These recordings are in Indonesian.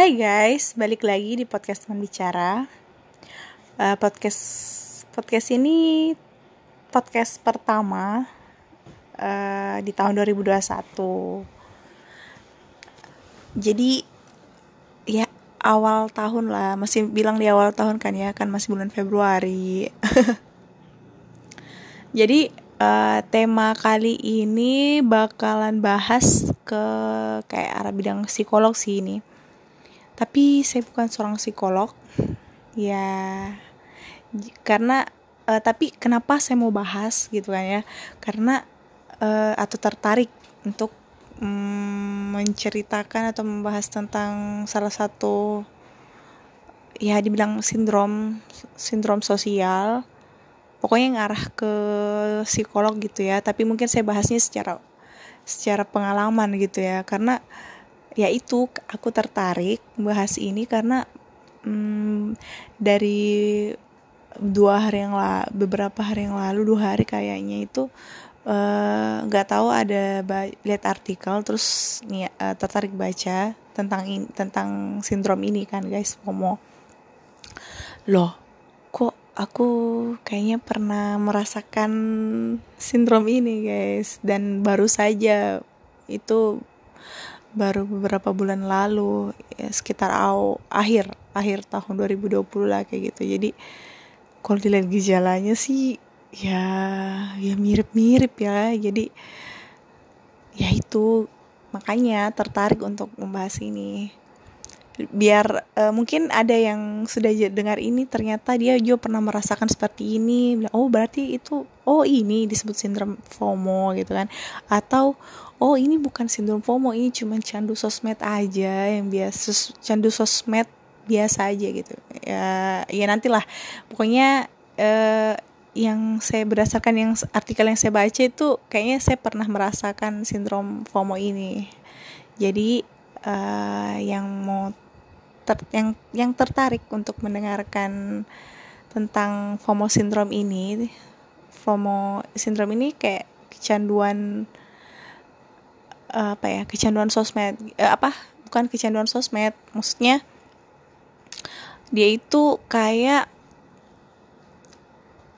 Hai guys, balik lagi di podcast teman bicara. Uh, podcast podcast ini podcast pertama uh, di tahun 2021. Jadi ya awal tahun lah, masih bilang di awal tahun kan ya, kan masih bulan Februari. Jadi uh, tema kali ini bakalan bahas ke kayak arah bidang psikolog sih ini. Tapi saya bukan seorang psikolog. Ya karena uh, tapi kenapa saya mau bahas gitu kan ya? Karena uh, atau tertarik untuk um, menceritakan atau membahas tentang salah satu ya dibilang sindrom sindrom sosial pokoknya ngarah ke psikolog gitu ya tapi mungkin saya bahasnya secara secara pengalaman gitu ya karena ya itu aku tertarik bahas ini karena hmm, dari dua hari yang lalu beberapa hari yang lalu dua hari kayaknya itu eh, nggak uh, tahu ada lihat artikel terus nih uh, tertarik baca tentang in, tentang sindrom ini kan guys FOMO. Loh kok aku kayaknya pernah merasakan sindrom ini guys dan baru saja itu baru beberapa bulan lalu ya, sekitar aw, akhir akhir tahun 2020 lah kayak gitu. Jadi kalau dilihat gejalanya sih ya ya mirip-mirip ya. Jadi ya itu makanya tertarik untuk membahas ini. Biar uh, mungkin ada yang sudah dengar ini ternyata dia juga pernah merasakan seperti ini. Oh berarti itu oh ini disebut sindrom FOMO gitu kan. Atau oh ini bukan sindrom FOMO ini cuma candu sosmed aja yang biasa candu sosmed biasa aja gitu. Ya ya nantilah. Pokoknya uh, yang saya berdasarkan yang artikel yang saya baca itu kayaknya saya pernah merasakan sindrom FOMO ini. Jadi uh, yang mau ter, yang yang tertarik untuk mendengarkan tentang FOMO syndrome ini FOMO syndrome ini kayak kecanduan apa ya kecanduan sosmed uh, apa bukan kecanduan sosmed maksudnya dia itu kayak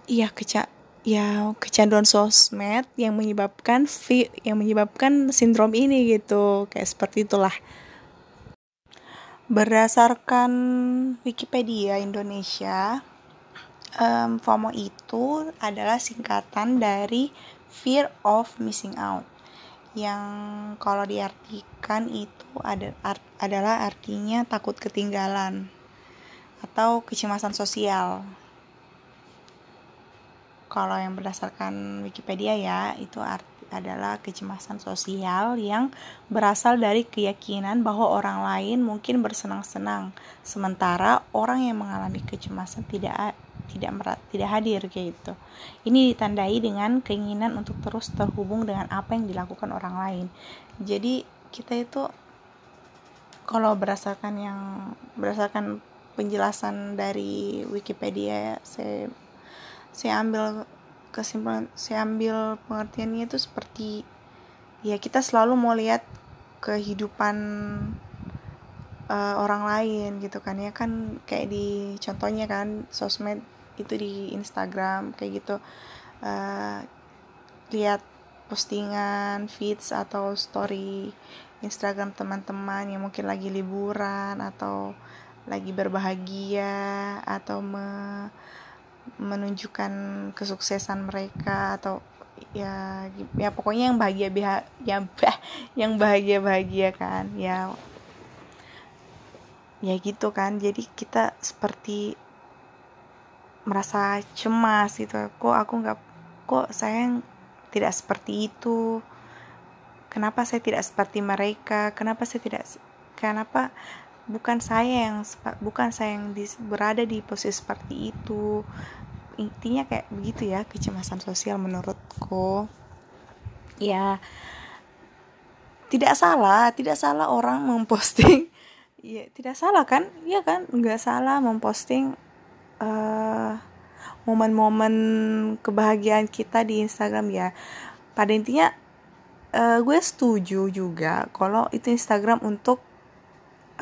iya keca ya kecanduan sosmed yang menyebabkan yang menyebabkan sindrom ini gitu kayak seperti itulah Berdasarkan Wikipedia Indonesia, um, FOMO itu adalah singkatan dari fear of missing out. Yang kalau diartikan itu ada, art, adalah artinya takut ketinggalan atau kecemasan sosial. Kalau yang berdasarkan Wikipedia ya, itu arti adalah kecemasan sosial yang berasal dari keyakinan bahwa orang lain mungkin bersenang-senang, sementara orang yang mengalami kecemasan tidak tidak merat, tidak hadir kayak gitu. Ini ditandai dengan keinginan untuk terus terhubung dengan apa yang dilakukan orang lain. Jadi kita itu kalau berdasarkan yang berdasarkan penjelasan dari Wikipedia saya saya ambil kesimpulan saya ambil pengertiannya itu seperti ya kita selalu mau lihat kehidupan uh, orang lain gitu kan. Ya kan kayak di contohnya kan sosmed itu di Instagram kayak gitu. Uh, lihat postingan feeds atau story Instagram teman-teman yang mungkin lagi liburan atau lagi berbahagia atau me menunjukkan kesuksesan mereka atau ya ya pokoknya yang bahagia ya yang bahagia bahagia kan. Ya ya gitu kan jadi kita seperti merasa cemas gitu. Kok aku nggak kok saya tidak seperti itu? Kenapa saya tidak seperti mereka? Kenapa saya tidak kenapa bukan saya yang bukan saya yang berada di posisi seperti itu? Intinya kayak begitu ya kecemasan sosial menurutku. Ya tidak salah tidak salah orang memposting ya tidak salah kan? Iya kan? Nggak salah memposting uh, momen-momen kebahagiaan kita di Instagram ya. Pada intinya uh, gue setuju juga kalau itu Instagram untuk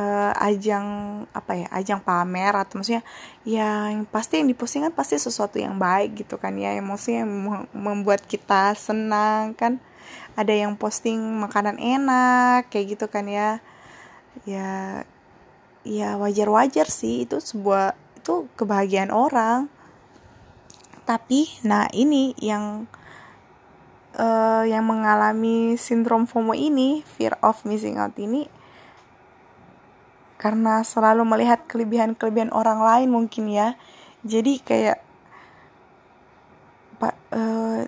uh, ajang apa ya ajang pamer atau maksudnya ya yang pasti yang diposting kan pasti sesuatu yang baik gitu kan ya. Emosi yang membuat kita senang kan. Ada yang posting makanan enak kayak gitu kan ya ya ya wajar-wajar sih itu sebuah itu kebahagiaan orang. Tapi nah ini yang uh, yang mengalami sindrom FOMO ini fear of missing out ini karena selalu melihat kelebihan-kelebihan orang lain mungkin ya. Jadi kayak pak uh,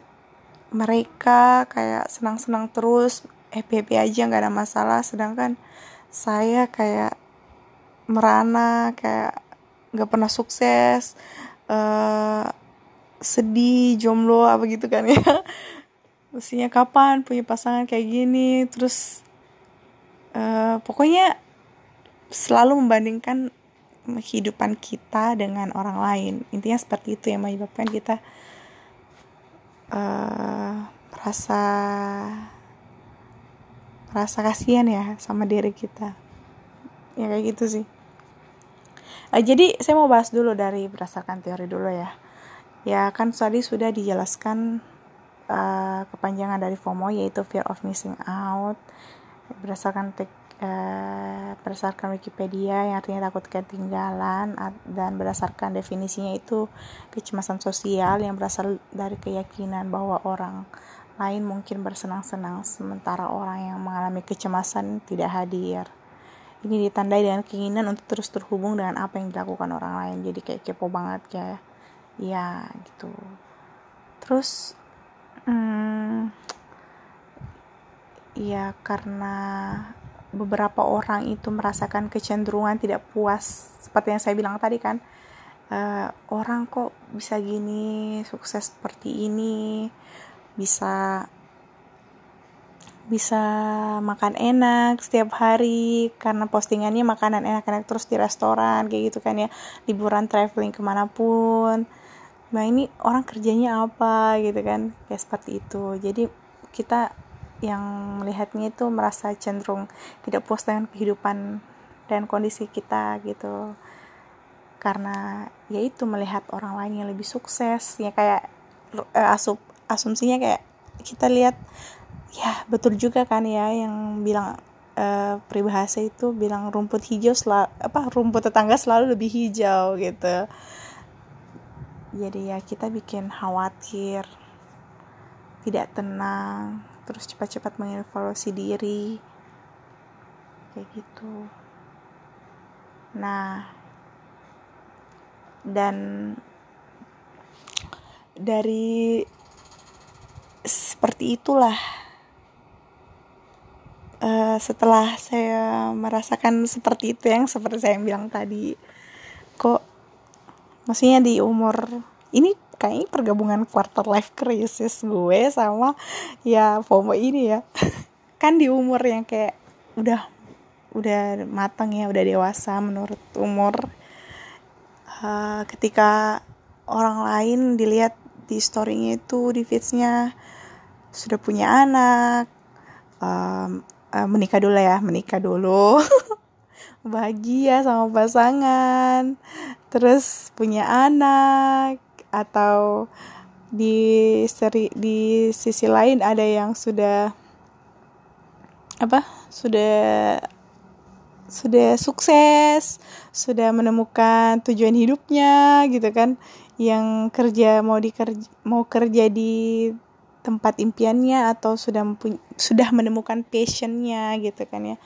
mereka kayak senang-senang terus happy happy aja nggak ada masalah. Sedangkan saya kayak merana kayak nggak pernah sukses uh, sedih jomblo apa gitu kan ya. Mestinya kapan punya pasangan kayak gini terus uh, pokoknya selalu membandingkan kehidupan kita dengan orang lain. Intinya seperti itu yang menyebabkan kita uh, merasa merasa kasihan ya sama diri kita. Ya kayak gitu sih. Uh, jadi saya mau bahas dulu dari berdasarkan teori dulu ya. Ya kan tadi sudah dijelaskan uh, kepanjangan dari FOMO yaitu fear of missing out. Berdasarkan tek Eh, berdasarkan Wikipedia yang artinya takut ketinggalan dan berdasarkan definisinya itu kecemasan sosial yang berasal dari keyakinan bahwa orang lain mungkin bersenang-senang sementara orang yang mengalami kecemasan tidak hadir. Ini ditandai dengan keinginan untuk terus terhubung dengan apa yang dilakukan orang lain. Jadi kayak kepo banget kayak ya gitu. Terus hmm, ya karena beberapa orang itu merasakan kecenderungan tidak puas seperti yang saya bilang tadi kan uh, orang kok bisa gini sukses seperti ini bisa bisa makan enak setiap hari karena postingannya makanan enak-enak terus di restoran kayak gitu kan ya. Liburan traveling ke mana pun nah ini orang kerjanya apa gitu kan? Kayak seperti itu. Jadi kita yang melihatnya itu merasa cenderung tidak puas dengan kehidupan dan kondisi kita gitu. Karena yaitu melihat orang lain yang lebih sukses ya kayak uh, asup asumsinya kayak kita lihat ya betul juga kan ya yang bilang uh, peribahasa itu bilang rumput hijau selalu apa rumput tetangga selalu lebih hijau gitu. Jadi ya kita bikin khawatir tidak tenang terus cepat-cepat mengevaluasi diri kayak gitu. Nah dan dari seperti itulah. Uh, setelah saya merasakan seperti itu yang seperti saya bilang tadi kok maksudnya di umur ini kayaknya pergabungan quarter life crisis gue sama ya FOMO ini ya. Kan di umur yang kayak udah udah matang ya udah dewasa menurut umur. Uh, ketika orang lain dilihat di storynya itu di feedsnya sudah punya anak um, uh, menikah dulu ya menikah dulu. Bahagia sama pasangan. Terus punya anak atau di seri di sisi lain ada yang sudah apa sudah sudah sukses sudah menemukan tujuan hidupnya gitu kan. Yang kerja mau dikerja mau kerja di tempat impiannya atau sudah sudah menemukan passionnya gitu kan ya.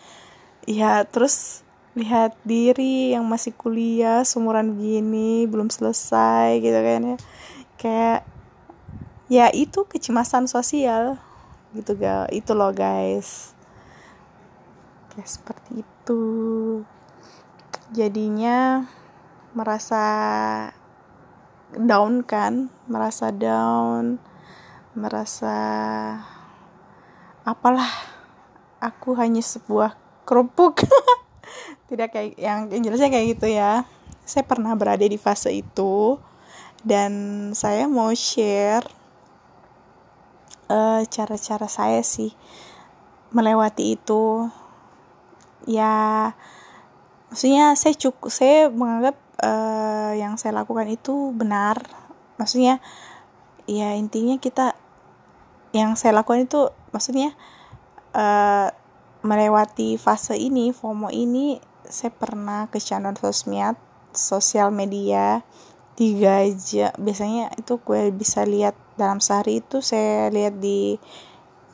Ya terus lihat diri yang masih kuliah seumuran begini belum selesai gitu kan ya. Kayak ya itu kecemasan sosial gitu ga itu loh guys. Kayak seperti itu. Jadinya merasa down kan merasa down merasa apalah aku hanya sebuah kerupuk. Tidak kayak yang, yang jelasnya kayak gitu ya. Saya pernah berada di fase itu dan saya mau share eh, cara-cara saya sih melewati itu. Ya maksudnya saya cukup saya menganggap uh, yang saya lakukan itu benar. Maksudnya ya intinya kita yang saya lakukan itu maksudnya uh, melewati fase ini FOMO ini saya pernah ke channel sosmed sosial media tiga jam biasanya itu gue bisa lihat dalam sehari itu saya lihat di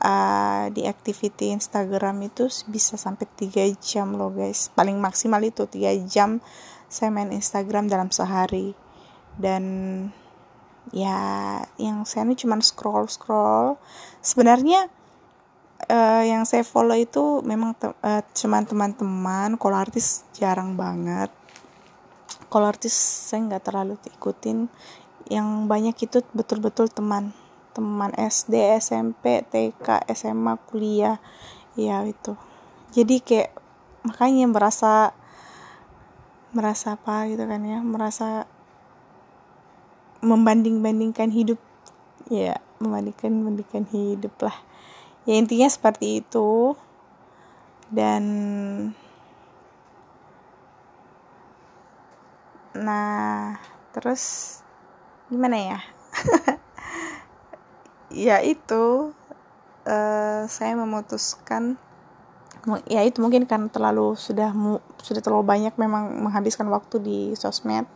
uh, di activity Instagram itu bisa sampai tiga jam loh guys. Paling maksimal itu tiga jam saya main Instagram dalam sehari. Dan ya yang saya ini cuma scroll scroll. Sebenarnya uh, yang saya follow itu memang te uh, cuman teman-teman. Kalau artis jarang banget. Kalau artis saya nggak terlalu ikutin. Yang banyak itu betul-betul teman. Teman SD SMP TK SMA kuliah. Ya itu. Jadi kayak makanya merasa merasa apa gitu kan ya. Merasa membanding-bandingkan hidup. Ya membandingkan membandingkan hidup lah. Ya intinya seperti itu. Dan nah terus gimana ya? Ya itu uh, saya memutuskan ya itu mungkin kan terlalu sudah sudah terlalu banyak memang menghabiskan waktu di sosmed.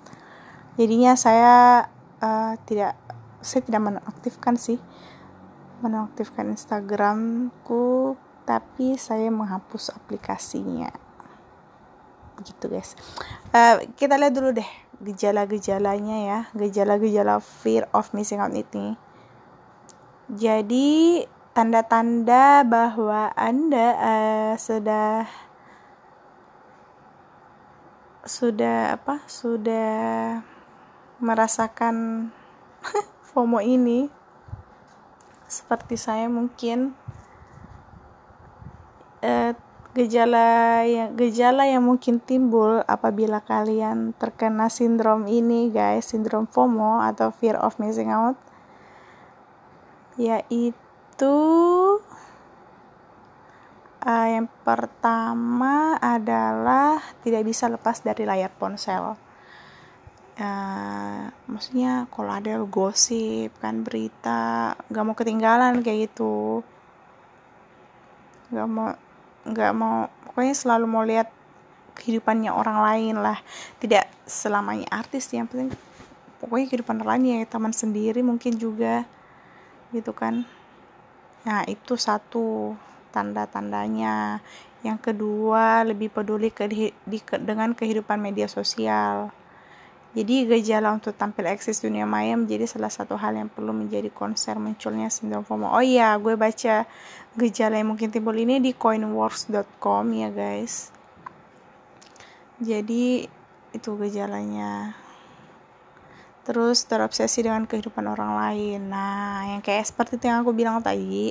Jadinya saya uh, tidak saya tidak menaktifkan sih. Menaktifkan Instagramku tapi saya menghapus aplikasinya. Begitu guys. Uh, kita lihat dulu deh gejala-gejalanya ya. Gejala-gejala fear of missing out ini. Jadi tanda-tanda bahwa anda uh, sudah sudah apa? Sudah merasakan FOMO ini seperti saya mungkin eh, gejala yang gejala yang mungkin timbul apabila kalian terkena sindrom ini guys sindrom FOMO atau fear of missing out yaitu uh, yang pertama adalah tidak bisa lepas dari layar ponsel uh, maksudnya kalau ada gosip kan berita nggak mau ketinggalan kayak gitu. Nggak mau nggak mau pokoknya selalu mau lihat kehidupannya orang lain lah. Tidak selamanya artis yang penting pokoknya kehidupan orang lain ya teman sendiri mungkin juga gitu kan. Nah itu satu tanda-tandanya. Yang kedua lebih peduli ke, di, dengan kehidupan media sosial jadi gejala untuk tampil eksis dunia maya menjadi salah satu hal yang perlu menjadi konser munculnya sindrom FOMO. Oh iya, gue baca gejala yang mungkin timbul ini di coinworks.com ya guys. Jadi itu gejalanya. Terus terobsesi dengan kehidupan orang lain. Nah, yang kayak seperti itu yang aku bilang tadi,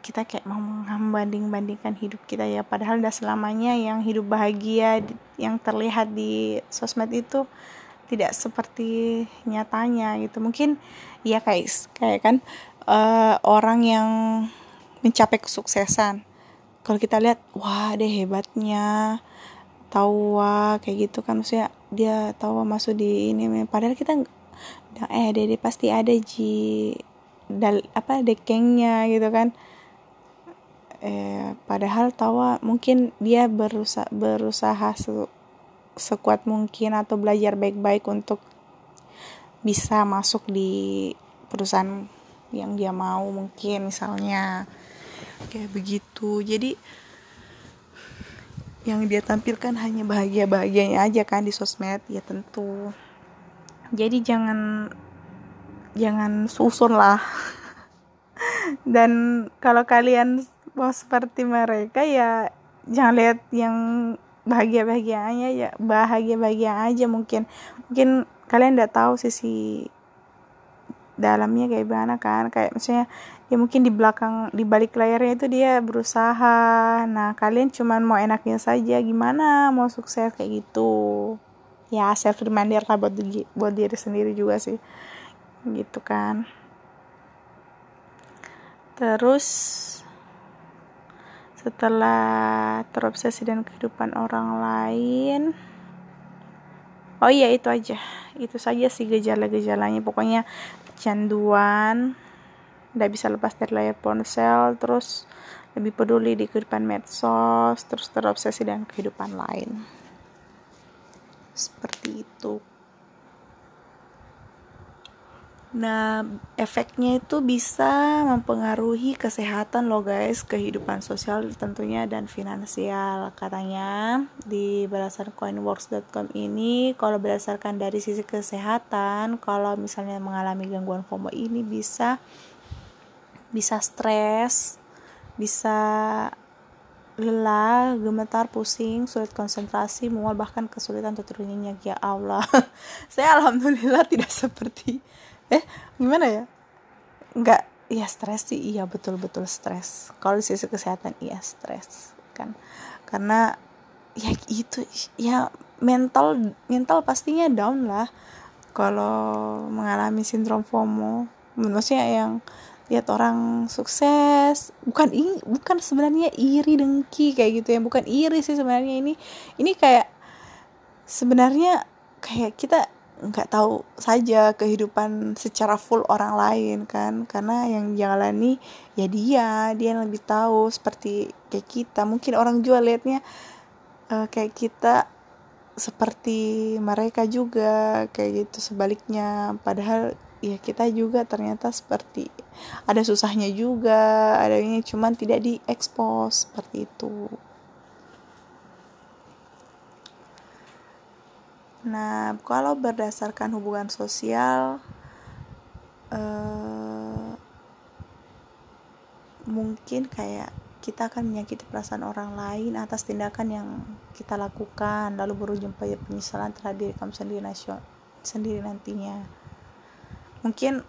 kita kayak mau membanding-bandingkan hidup kita ya. Padahal udah selamanya yang hidup bahagia yang terlihat di sosmed itu tidak seperti nyatanya gitu. Mungkin ya kayak kayak kan uh, orang yang mencapai kesuksesan. Kalau kita lihat wah deh hebatnya tahu wah kayak gitu kan. Maksudnya dia tahu masuk di ini padahal kita eh deh pasti ada ji. Dal apa dekengnya gitu kan eh, padahal tawa mungkin dia berusaha berusaha sekuat mungkin atau belajar baik-baik untuk bisa masuk di perusahaan yang dia mau mungkin misalnya. Kayak begitu. Jadi yang dia tampilkan hanya bahagia-bahagianya aja kan di sosmed ya tentu. Jadi jangan jangan susun lah. Dan kalau kalian mau seperti mereka ya jangan lihat yang bahagia bahagianya ya bahagia bahagia aja mungkin. Mungkin kalian udah tahu sisi dalamnya kayak gimana kan. Kayak misalnya ya mungkin di belakang di balik layarnya itu dia berusaha. Nah kalian cuman mau enaknya saja gimana mau sukses kayak gitu? Ya self reminder lah buat buat diri sendiri juga sih. Gitu kan. Terus setelah terobsesi dengan kehidupan orang lain oh iya itu aja. Itu saja sih gejala-gejalanya. Pokoknya kecanduan tidak bisa lepas dari layar ponsel terus lebih peduli di kehidupan medsos terus terobsesi dengan kehidupan lain. Seperti itu Nah, efeknya itu bisa mempengaruhi kesehatan lo guys, kehidupan sosial tentunya dan finansial. Katanya di berdasarkan coinworks.com ini kalau berdasarkan dari sisi kesehatan, kalau misalnya mengalami gangguan FOMO ini bisa bisa stres, bisa lelah, gemetar, pusing, sulit konsentrasi, mual bahkan kesulitan untuk ya Allah. Saya alhamdulillah tidak seperti eh gimana ya? Nggak iya stres sih. Iya betul betul stres. Kalau di sisi kesehatan iya stres kan. Karena ya itu ya mental mental pastinya down lah. Kalau mengalami sindrom FOMO maksudnya yang lihat orang sukses bukan ini bukan sebenarnya iri dengki kayak gitu ya. Bukan iri sih sebenarnya. Ini ini kayak sebenarnya kayak kita nggak tahu saja kehidupan secara full orang lain kan? Karena yang jalani ya dia dia yang lebih tahu seperti kayak kita. Mungkin orang jual liatnya uh, kayak kita seperti mereka juga kayak gitu sebaliknya. Padahal ya kita juga ternyata seperti ada susahnya juga ada ini cuman tidak diekspos seperti itu Nah, kalau berdasarkan hubungan sosial, eh, mungkin kayak kita akan menyakiti perasaan orang lain atas tindakan yang kita lakukan, lalu berujung pada penyesalan terhadap diri kamu sendiri, sendiri nantinya. Mungkin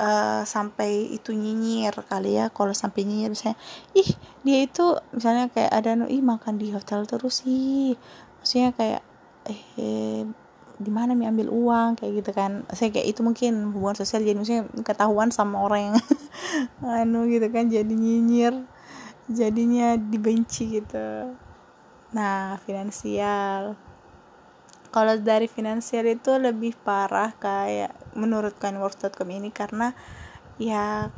uh, sampai itu nyinyir kali ya kalau sampai nyinyir misalnya ih dia itu misalnya kayak ada ih makan di hotel terus sih maksudnya kayak eh di mana mi ambil uang kayak gitu kan. Saya kayak itu mungkin hubungan sosial jadi misalnya ketahuan sama orang yang anu gitu kan jadi nyinyir jadinya dibenci gitu. Nah finansial. Kalau dari finansial itu lebih parah kayak menurut coinworks.com ini karena ya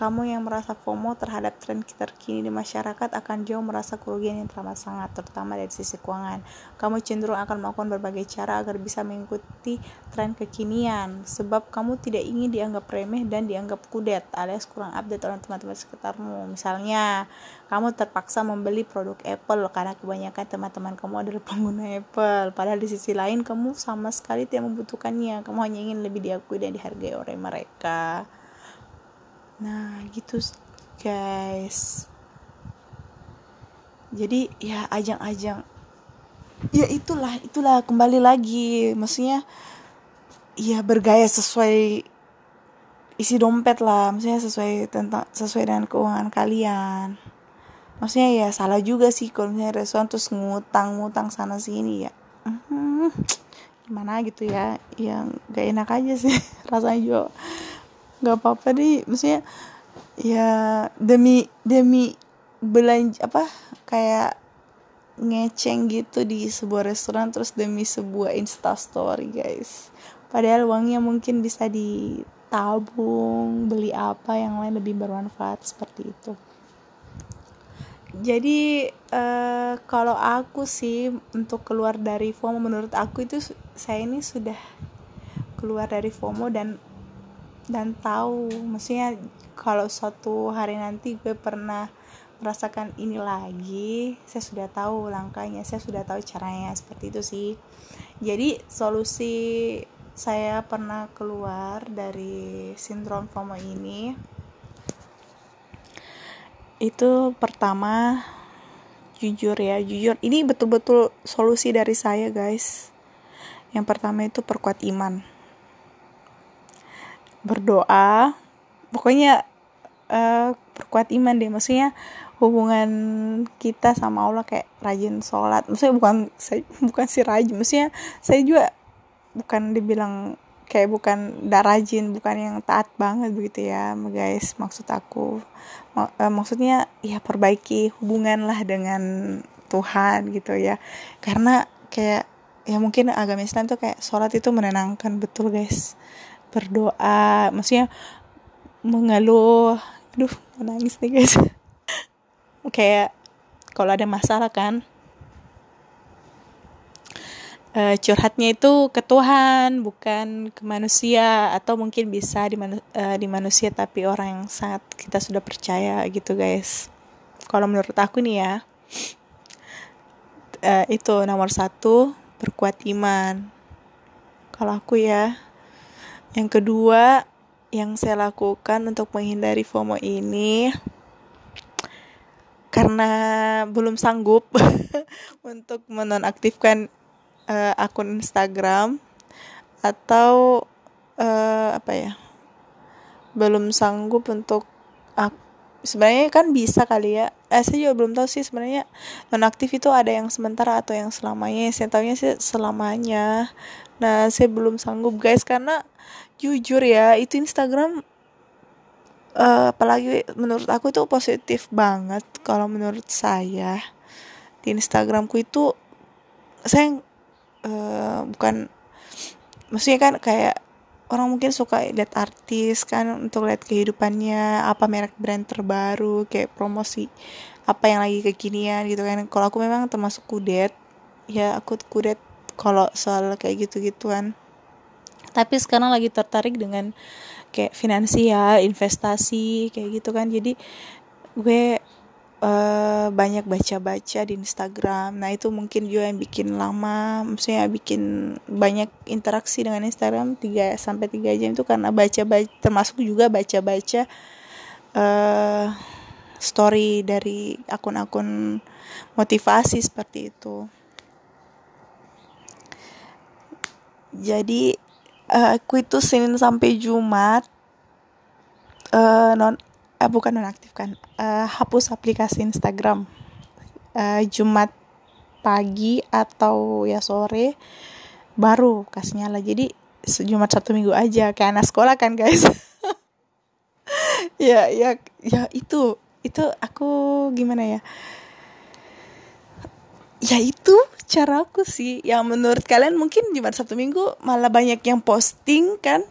kamu yang merasa FOMO terhadap tren terkini di masyarakat akan jauh merasa kerugian yang teramat sangat, terutama dari sisi keuangan. Kamu cenderung akan melakukan berbagai cara agar bisa mengikuti tren kekinian, sebab kamu tidak ingin dianggap remeh dan dianggap kudet alias kurang update oleh teman-teman sekitarmu. Misalnya, kamu terpaksa membeli produk Apple karena kebanyakan teman-teman kamu adalah pengguna Apple, padahal di sisi lain kamu sama sekali tidak membutuhkannya. Kamu hanya ingin lebih diakui dan dihargai oleh mereka nah gitu guys. Jadi ya ajang-ajang. Ya itulah itulah kembali lagi. Maksudnya ya bergaya sesuai isi dompet lah. Maksudnya sesuai tentang sesuai dengan keuangan kalian. Maksudnya ya salah juga sih kalau misalnya restoran terus ngutang ngutang sana sini ya. Hmm, gimana gitu ya? Yang gak enak aja sih rasanya juga nggak apa-apa deh. Maksudnya ya demi demi belanja apa kayak ngeceng gitu di sebuah restoran terus demi sebuah insta story guys. Padahal uangnya mungkin bisa ditabung beli apa yang lain lebih bermanfaat seperti itu. Jadi uh, kalau aku sih untuk keluar dari FOMO menurut aku itu saya ini sudah keluar dari FOMO dan dan tahu. Maksudnya kalau suatu hari nanti gue pernah merasakan ini lagi saya sudah tahu langkahnya saya sudah tahu caranya seperti itu sih. Jadi solusi saya pernah keluar dari sindrom FOMO ini itu pertama jujur ya jujur. Ini betul-betul solusi dari saya guys. Yang pertama itu perkuat iman berdoa. Pokoknya uh, perkuat iman deh. Maksudnya hubungan kita sama Allah kayak rajin sholat. Maksudnya bukan saya bukan si rajin. Maksudnya saya juga bukan dibilang kayak bukan tidak rajin bukan yang taat banget begitu ya guys maksud aku. Uh, maksudnya ya perbaiki hubungan lah dengan Tuhan gitu ya. Karena kayak ya mungkin agama Islam tuh kayak sholat itu menenangkan betul guys berdoa. Maksudnya mengeluh. Aduh menangis nih guys. Kayak kalau ada masalah kan. Uh, curhatnya itu ke Tuhan bukan ke manusia. Atau mungkin bisa di, manu uh, di manusia tapi orang yang sangat kita sudah percaya gitu guys. Kalau menurut aku nih ya uh, itu nomor satu berkuat iman. Kalau aku ya yang kedua yang saya lakukan untuk menghindari FOMO ini karena belum sanggup untuk menonaktifkan uh, akun Instagram atau uh, apa ya belum sanggup untuk sebenarnya kan bisa kali ya. Eh, saya juga belum tahu sih sebenarnya nonaktif itu ada yang sementara atau yang selamanya. Saya tahunya sih selamanya nah saya belum sanggup guys karena jujur ya itu Instagram uh, apalagi menurut aku itu positif banget kalau menurut saya. Di Instagramku itu saya uh, bukan maksudnya kan kayak orang mungkin suka lihat artis kan untuk lihat kehidupannya apa merek brand terbaru kayak promosi apa yang lagi kekinian gitu kan. Kalau aku memang termasuk kudet ya aku kudet kalau soal kayak gitu gituan tapi sekarang lagi tertarik dengan kayak finansial investasi kayak gitu kan jadi gue uh, banyak baca-baca di Instagram. Nah, itu mungkin juga yang bikin lama, maksudnya bikin banyak interaksi dengan Instagram 3 sampai 3 jam itu karena baca-baca termasuk juga baca-baca uh, story dari akun-akun motivasi seperti itu. Jadi uh, aku itu Senin sampai Jumat uh, non uh, bukan nonaktifkan uh, hapus aplikasi Instagram. Uh, Jumat pagi atau ya sore baru kasih nyala jadi Jumat satu Minggu aja. Kayak anak sekolah kan guys. Ya ya ya itu itu aku gimana ya ya itu cara aku sih. Yang menurut kalian mungkin Jumat Sabtu Minggu malah banyak yang posting kan?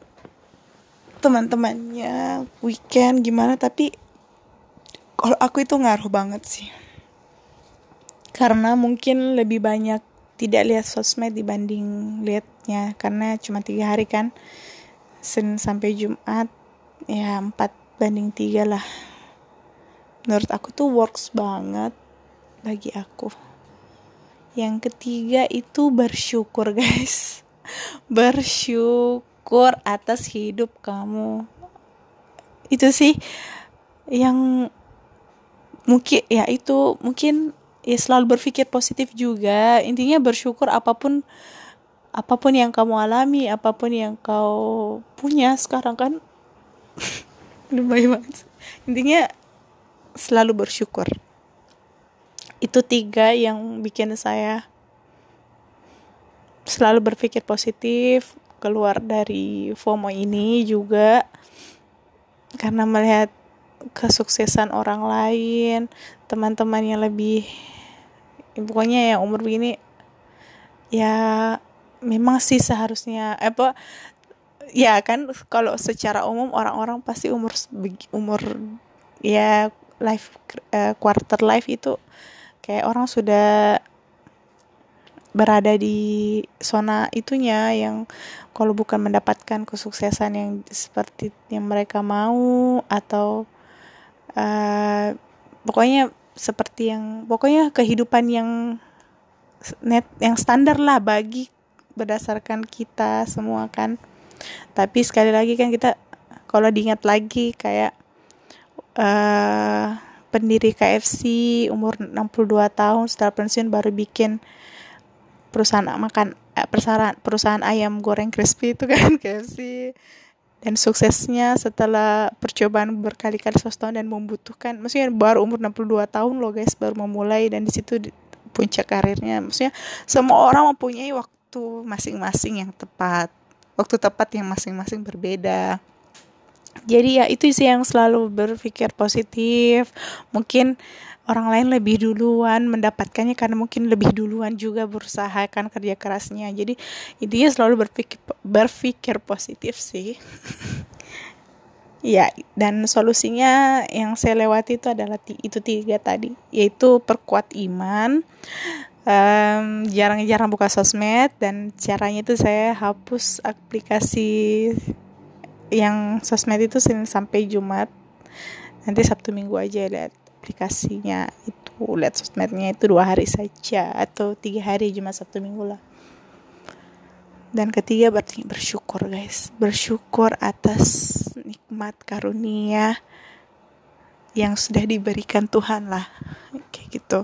Teman-temannya weekend gimana? Tapi kalau aku itu ngaruh banget sih. Karena mungkin lebih banyak tidak lihat sosmed dibanding liatnya. Karena cuma tiga hari kan. Senin sampai Jumat ya empat banding tiga lah. Menurut aku tuh works banget bagi aku yang ketiga itu bersyukur guys. Bersyukur atas hidup kamu. Itu sih yang mungkin ya itu mungkin ya selalu berpikir positif juga. Intinya bersyukur apa pun apa pun yang kamu alami apa pun yang kau punya sekarang kan. Lumayan banget. Intinya selalu bersyukur itu tiga yang bikin saya selalu berpikir positif keluar dari FOMO ini juga. Karena melihat kesuksesan orang lain, teman-teman yang lebih pokoknya yang umur begini ya memang sih seharusnya apa ya kan kalau secara umum orang-orang pasti umur umur ya life uh, quarter life itu kayak orang sudah berada di zona itunya yang kalau bukan mendapatkan kesuksesan yang seperti yang mereka mau atau uh, pokoknya seperti yang pokoknya kehidupan yang net yang standar lah bagi berdasarkan kita semua kan. Tapi sekali lagi kan kita kalau diingat lagi kayak uh, pendiri KFC umur 62 tahun setelah pensiun baru bikin perusahaan makan eh, perusahaan perusahaan ayam goreng crispy itu kan KFC dan suksesnya setelah percobaan berkali-kali seratus tahun dan membutuhkan maksudnya baru umur 62 tahun loh guys baru memulai dan di situ puncak karirnya. Maksudnya semua orang mempunyai waktu masing-masing yang tepat waktu tepat yang masing-masing berbeda jadi ya itu sih yang selalu berpikir positif. Mungkin orang lain lebih duluan mendapatkannya karena mungkin lebih duluan juga berusaha kan kerja kerasnya. Jadi intinya selalu berpikir berpikir positif sih. Ya dan solusinya yang saya lewati itu adalah itu tiga tadi yaitu perkuat iman jarang-jarang um, buka sosmed dan caranya itu saya hapus aplikasi yang sosmed itu Senin sampai Jumat. Nanti Sabtu Minggu aja lihat aplikasinya itu lihat sosmednya itu dua hari saja atau tiga hari Jumat Sabtu Minggu lah. Dan ketiga berarti bersyukur guys. Bersyukur atas nikmat karunia yang sudah diberikan Tuhan lah. Kayak gitu.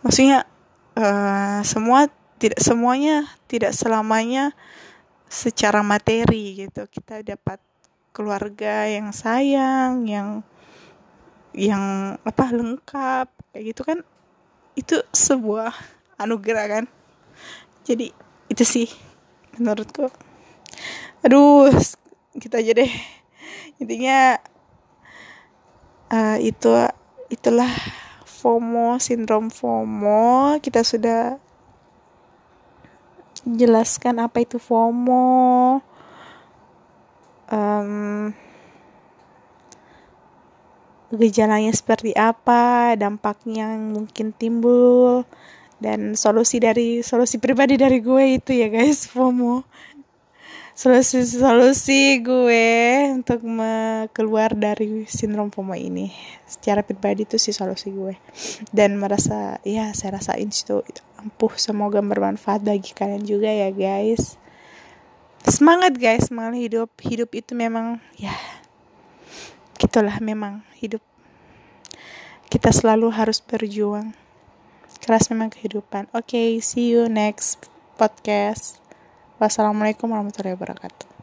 Maksudnya uh, semua tidak semuanya tidak selamanya secara materi gitu. Kita dapat keluarga yang sayang yang yang apa lengkap kayak gitu kan itu sebuah anugerah kan. Jadi itu sih menurutku. Aduh kita aja deh. Intinya uh, itu itulah FOMO sindrom FOMO. Kita sudah jelaskan apa itu FOMO um, gejalanya seperti apa, dampaknya yang mungkin timbul, dan solusi dari solusi pribadi dari gue itu ya guys, FOMO. Solusi solusi gue untuk keluar dari sindrom FOMO ini. Secara pribadi itu sih solusi gue. Dan merasa ya saya rasain itu ampuh semoga bermanfaat bagi kalian juga ya guys semangat guys semangat hidup. Hidup itu memang ya gitulah memang hidup. Kita selalu harus berjuang. Keras memang kehidupan. Oke okay, see you next podcast. Wassalamualaikum warahmatullahi wabarakatuh